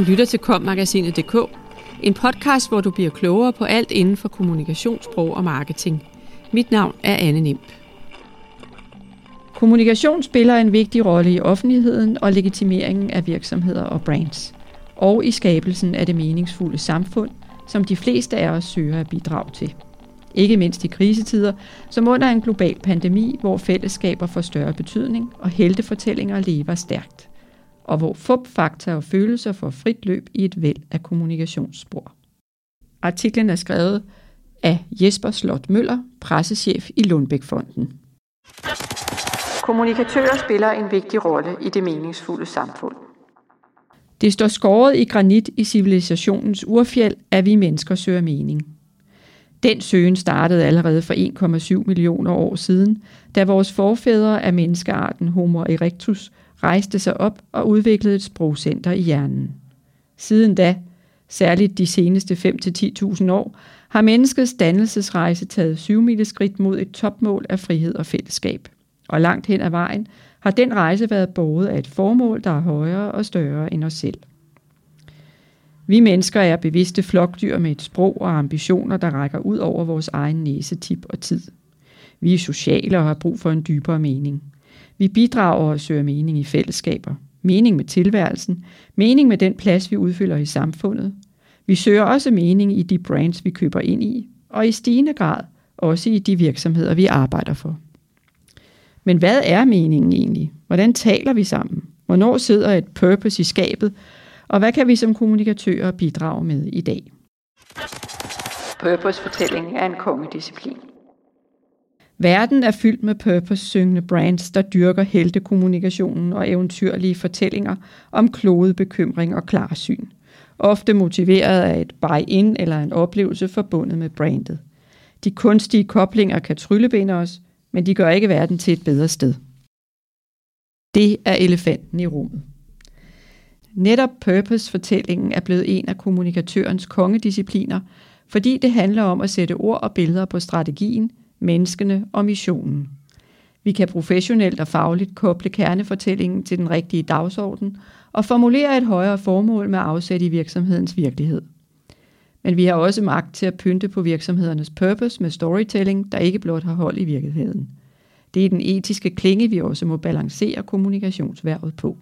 Du lytter til kommagasinet.dk, en podcast, hvor du bliver klogere på alt inden for kommunikationssprog og marketing. Mit navn er Anne Nimp. Kommunikation spiller en vigtig rolle i offentligheden og legitimeringen af virksomheder og brands, og i skabelsen af det meningsfulde samfund, som de fleste af os søger at bidrage til. Ikke mindst i krisetider, som under en global pandemi, hvor fællesskaber får større betydning og heltefortællinger lever stærkt og hvor fup, fakta og følelser får frit løb i et væld af kommunikationsspor. Artiklen er skrevet af Jesper Slot Møller, pressechef i Lundbækfonden. Kommunikatører spiller en vigtig rolle i det meningsfulde samfund. Det står skåret i granit i civilisationens urfjeld, at vi mennesker søger mening. Den søgen startede allerede for 1,7 millioner år siden, da vores forfædre af menneskearten Homo erectus rejste sig op og udviklede et sprogcenter i hjernen. Siden da, særligt de seneste 5-10.000 år, har menneskets dannelsesrejse taget syv skridt mod et topmål af frihed og fællesskab. Og langt hen ad vejen har den rejse været båret af et formål, der er højere og større end os selv. Vi mennesker er bevidste flokdyr med et sprog og ambitioner, der rækker ud over vores egen næsetip og tid. Vi er sociale og har brug for en dybere mening. Vi bidrager og søger mening i fællesskaber. Mening med tilværelsen. Mening med den plads, vi udfylder i samfundet. Vi søger også mening i de brands, vi køber ind i. Og i stigende grad også i de virksomheder, vi arbejder for. Men hvad er meningen egentlig? Hvordan taler vi sammen? Hvornår sidder et purpose i skabet? Og hvad kan vi som kommunikatører bidrage med i dag? Purpose-fortælling er en kongedisciplin. Verden er fyldt med purpose-syngende brands, der dyrker heltekommunikationen og eventyrlige fortællinger om kloget bekymring og klarsyn. Ofte motiveret af et buy-in eller en oplevelse forbundet med brandet. De kunstige koblinger kan tryllebinde os, men de gør ikke verden til et bedre sted. Det er elefanten i rummet. Netop purpose-fortællingen er blevet en af kommunikatørens kongediscipliner, fordi det handler om at sætte ord og billeder på strategien, menneskene og missionen. Vi kan professionelt og fagligt koble kernefortællingen til den rigtige dagsorden og formulere et højere formål med afsæt i virksomhedens virkelighed. Men vi har også magt til at pynte på virksomhedernes purpose med storytelling, der ikke blot har hold i virkeligheden. Det er den etiske klinge, vi også må balancere kommunikationsværvet på.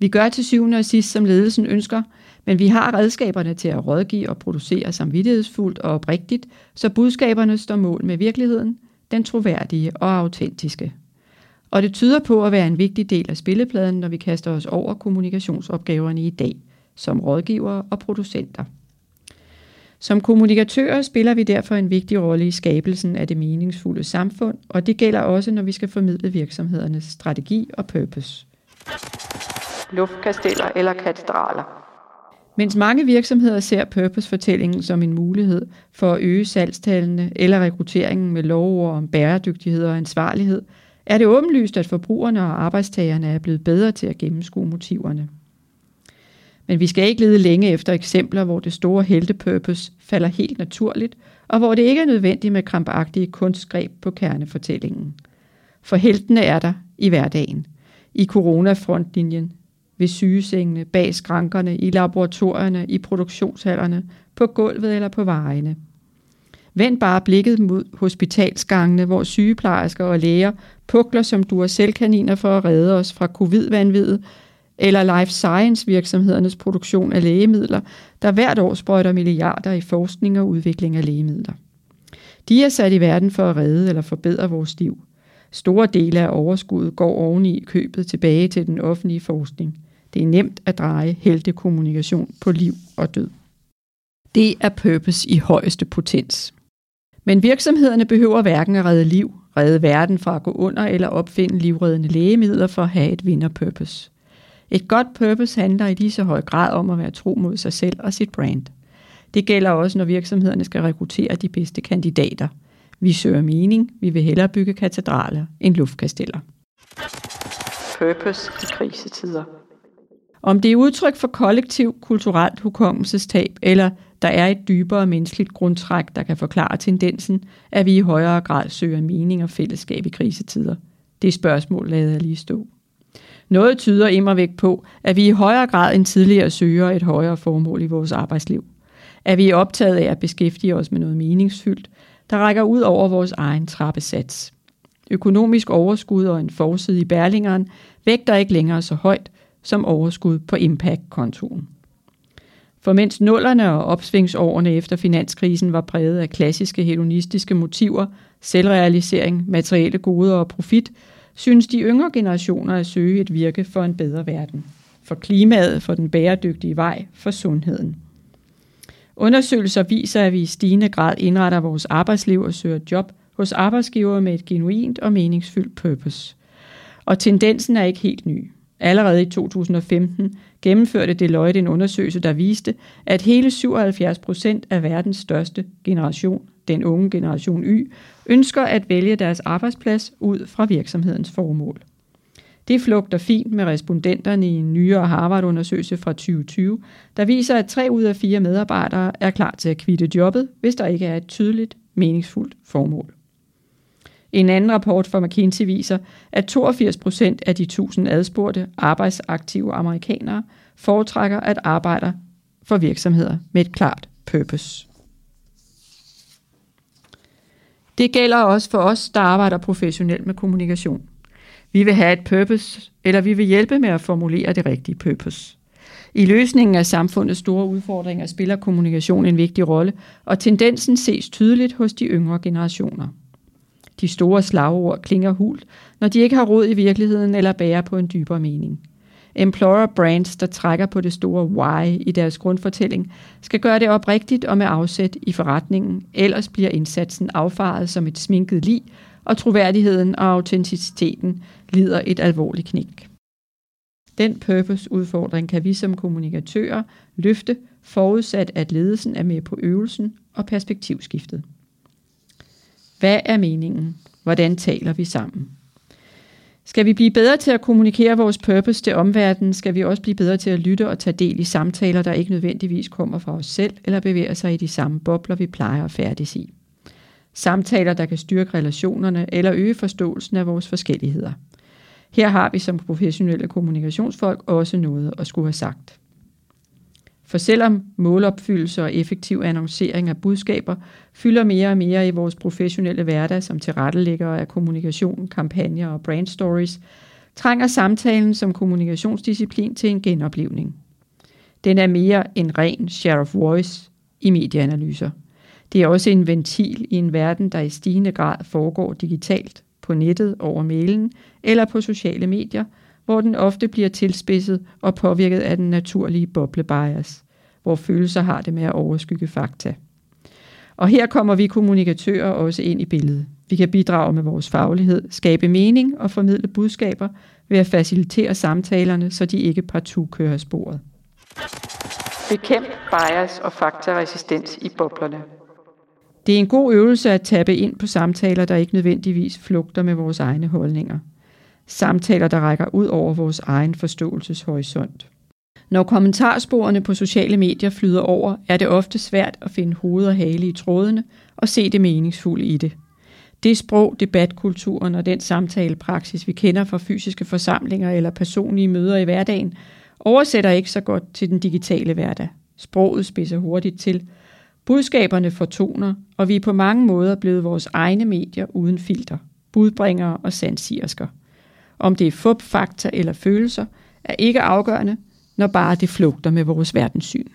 Vi gør til syvende og sidst, som ledelsen ønsker, men vi har redskaberne til at rådgive og producere samvittighedsfuldt og oprigtigt, så budskaberne står mål med virkeligheden, den troværdige og autentiske. Og det tyder på at være en vigtig del af spillepladen, når vi kaster os over kommunikationsopgaverne i dag, som rådgivere og producenter. Som kommunikatører spiller vi derfor en vigtig rolle i skabelsen af det meningsfulde samfund, og det gælder også, når vi skal formidle virksomhedernes strategi og purpose. Luftkasteller eller katedraler. Mens mange virksomheder ser purpose-fortællingen som en mulighed for at øge salgstallene eller rekrutteringen med lovord om bæredygtighed og ansvarlighed, er det åbenlyst, at forbrugerne og arbejdstagerne er blevet bedre til at gennemskue motiverne. Men vi skal ikke lede længe efter eksempler, hvor det store heltepurpose falder helt naturligt, og hvor det ikke er nødvendigt med krampagtige kunstgreb på kernefortællingen. For heltene er der i hverdagen, i coronafrontlinjen, ved sygesengene, bag skrankerne, i laboratorierne, i produktionshallerne, på gulvet eller på vejene. Vend bare blikket mod hospitalsgangene, hvor sygeplejersker og læger pukler som duracellkaniner for at redde os fra covid-vanviddet, eller life science virksomhedernes produktion af lægemidler, der hvert år sprøjter milliarder i forskning og udvikling af lægemidler. De er sat i verden for at redde eller forbedre vores liv. Store dele af overskuddet går oveni købet tilbage til den offentlige forskning – det er nemt at dreje heltekommunikation på liv og død. Det er purpose i højeste potens. Men virksomhederne behøver hverken at redde liv, redde verden fra at gå under eller opfinde livreddende lægemidler for at have et vinder-purpose. Et godt purpose handler i lige så høj grad om at være tro mod sig selv og sit brand. Det gælder også, når virksomhederne skal rekruttere de bedste kandidater. Vi søger mening, vi vil hellere bygge katedraler end luftkasteller. Purpose i krisetider. Om det er udtryk for kollektiv kulturelt hukommelsestab, eller der er et dybere menneskeligt grundtræk, der kan forklare tendensen, at vi i højere grad søger mening og fællesskab i krisetider. Det spørgsmål lader jeg lige stå. Noget tyder immer væk på, at vi i højere grad end tidligere søger et højere formål i vores arbejdsliv. At vi er optaget af at beskæftige os med noget meningsfyldt, der rækker ud over vores egen trappesats. Økonomisk overskud og en forside i Berlingeren vægter ikke længere så højt som overskud på impact-kontoen. For mens nullerne og opsvingsårene efter finanskrisen var præget af klassiske hedonistiske motiver, selvrealisering, materielle goder og profit, synes de yngre generationer at søge et virke for en bedre verden. For klimaet, for den bæredygtige vej, for sundheden. Undersøgelser viser, at vi i stigende grad indretter vores arbejdsliv og søger job hos arbejdsgivere med et genuint og meningsfyldt purpose. Og tendensen er ikke helt ny. Allerede i 2015 gennemførte Deloitte en undersøgelse, der viste, at hele 77 procent af verdens største generation, den unge generation Y, ønsker at vælge deres arbejdsplads ud fra virksomhedens formål. Det flugter fint med respondenterne i en nyere Harvard-undersøgelse fra 2020, der viser, at tre ud af fire medarbejdere er klar til at kvitte jobbet, hvis der ikke er et tydeligt, meningsfuldt formål. En anden rapport fra McKinsey viser, at 82 procent af de 1000 adspurgte arbejdsaktive amerikanere foretrækker at arbejde for virksomheder med et klart purpose. Det gælder også for os, der arbejder professionelt med kommunikation. Vi vil have et purpose, eller vi vil hjælpe med at formulere det rigtige purpose. I løsningen af samfundets store udfordringer spiller kommunikation en vigtig rolle, og tendensen ses tydeligt hos de yngre generationer. De store slagord klinger hult, når de ikke har råd i virkeligheden eller bærer på en dybere mening. Employer brands, der trækker på det store why i deres grundfortælling, skal gøre det oprigtigt og med afsæt i forretningen, ellers bliver indsatsen affaret som et sminket lig, og troværdigheden og autenticiteten lider et alvorligt knæk. Den purpose-udfordring kan vi som kommunikatører løfte, forudsat at ledelsen er med på øvelsen og perspektivskiftet. Hvad er meningen? Hvordan taler vi sammen? Skal vi blive bedre til at kommunikere vores purpose til omverdenen, skal vi også blive bedre til at lytte og tage del i samtaler, der ikke nødvendigvis kommer fra os selv eller bevæger sig i de samme bobler, vi plejer at færdes i. Samtaler, der kan styrke relationerne eller øge forståelsen af vores forskelligheder. Her har vi som professionelle kommunikationsfolk også noget at skulle have sagt. For selvom målopfyldelse og effektiv annoncering af budskaber fylder mere og mere i vores professionelle hverdag som tilrettelæggere af kommunikation, kampagner og brand stories, trænger samtalen som kommunikationsdisciplin til en genoplevning. Den er mere en ren share of voice i medieanalyser. Det er også en ventil i en verden, der i stigende grad foregår digitalt, på nettet, over mailen eller på sociale medier – hvor den ofte bliver tilspidset og påvirket af den naturlige boblebias, hvor følelser har det med at overskygge fakta. Og her kommer vi kommunikatører også ind i billedet. Vi kan bidrage med vores faglighed, skabe mening og formidle budskaber ved at facilitere samtalerne, så de ikke partout kører sporet. Bekæmp bias og faktaresistens i boblerne. Det er en god øvelse at tappe ind på samtaler, der ikke nødvendigvis flugter med vores egne holdninger – samtaler, der rækker ud over vores egen forståelseshorisont. Når kommentarsporene på sociale medier flyder over, er det ofte svært at finde hoved og hale i trådene og se det meningsfulde i det. Det sprog, debatkulturen og den samtalepraksis, vi kender fra fysiske forsamlinger eller personlige møder i hverdagen, oversætter ikke så godt til den digitale hverdag. Sproget spidser hurtigt til. Budskaberne fortoner, og vi er på mange måder blevet vores egne medier uden filter, budbringere og sandsigersker. Om det er fup, fakta eller følelser, er ikke afgørende, når bare det flugter med vores verdenssyn.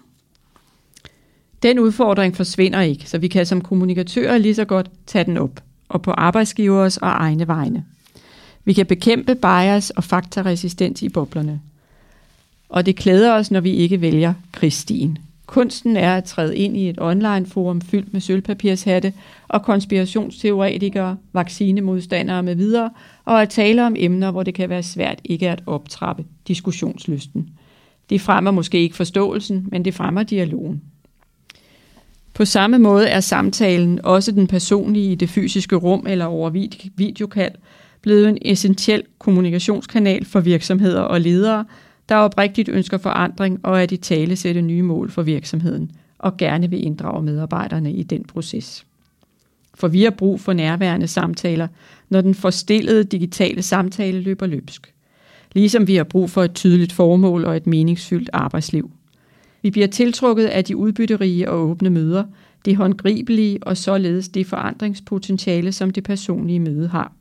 Den udfordring forsvinder ikke, så vi kan som kommunikatører lige så godt tage den op, og på arbejdsgivers og egne vegne. Vi kan bekæmpe bias og faktaresistens i boblerne. Og det klæder os, når vi ikke vælger krigstien. Kunsten er at træde ind i et online-forum fyldt med sølvpapirshatte og konspirationsteoretikere, vaccinemodstandere med videre, og at tale om emner, hvor det kan være svært ikke at optrappe diskussionslysten. Det fremmer måske ikke forståelsen, men det fremmer dialogen. På samme måde er samtalen, også den personlige i det fysiske rum eller over videokald, blevet en essentiel kommunikationskanal for virksomheder og ledere, der oprigtigt ønsker forandring og at i tale sætte nye mål for virksomheden og gerne vil inddrage medarbejderne i den proces. For vi har brug for nærværende samtaler, når den forstillede digitale samtale løber løbsk. Ligesom vi har brug for et tydeligt formål og et meningsfyldt arbejdsliv. Vi bliver tiltrukket af de udbytterige og åbne møder, det håndgribelige og således det forandringspotentiale, som det personlige møde har.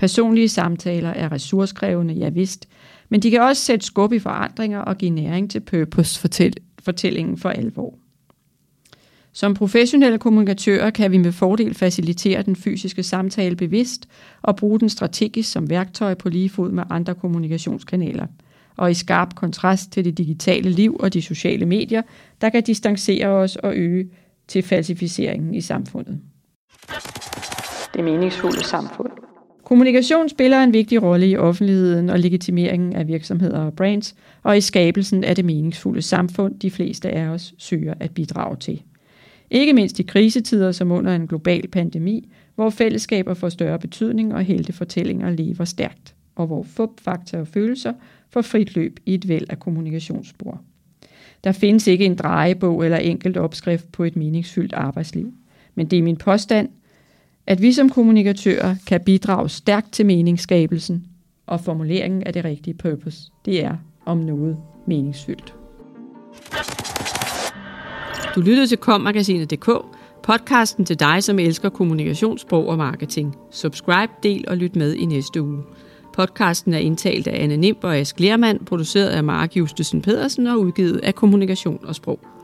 Personlige samtaler er ressourcekrævende, ja vist, men de kan også sætte skub i forandringer og give næring til purpose-fortællingen for alvor. Som professionelle kommunikatører kan vi med fordel facilitere den fysiske samtale bevidst og bruge den strategisk som værktøj på lige fod med andre kommunikationskanaler. Og i skarp kontrast til det digitale liv og de sociale medier, der kan distancere os og øge til falsificeringen i samfundet. Det meningsfulde samfund. Kommunikation spiller en vigtig rolle i offentligheden og legitimeringen af virksomheder og brands, og i skabelsen af det meningsfulde samfund, de fleste af os søger at bidrage til. Ikke mindst i krisetider som under en global pandemi, hvor fællesskaber får større betydning og heltefortællinger lever stærkt, og hvor fup, fakta og følelser får frit løb i et væld af kommunikationsspor. Der findes ikke en drejebog eller enkelt opskrift på et meningsfyldt arbejdsliv. Men det er min påstand, at vi som kommunikatører kan bidrage stærkt til meningsskabelsen og formuleringen af det rigtige purpose. Det er om noget meningsfyldt. Du lyttede til kommagasinet.dk, podcasten til dig, som elsker kommunikationssprog og marketing. Subscribe, del og lyt med i næste uge. Podcasten er indtalt af Anne Nimb og Ask Lermand, produceret af Mark Justesen Pedersen og udgivet af Kommunikation og Sprog.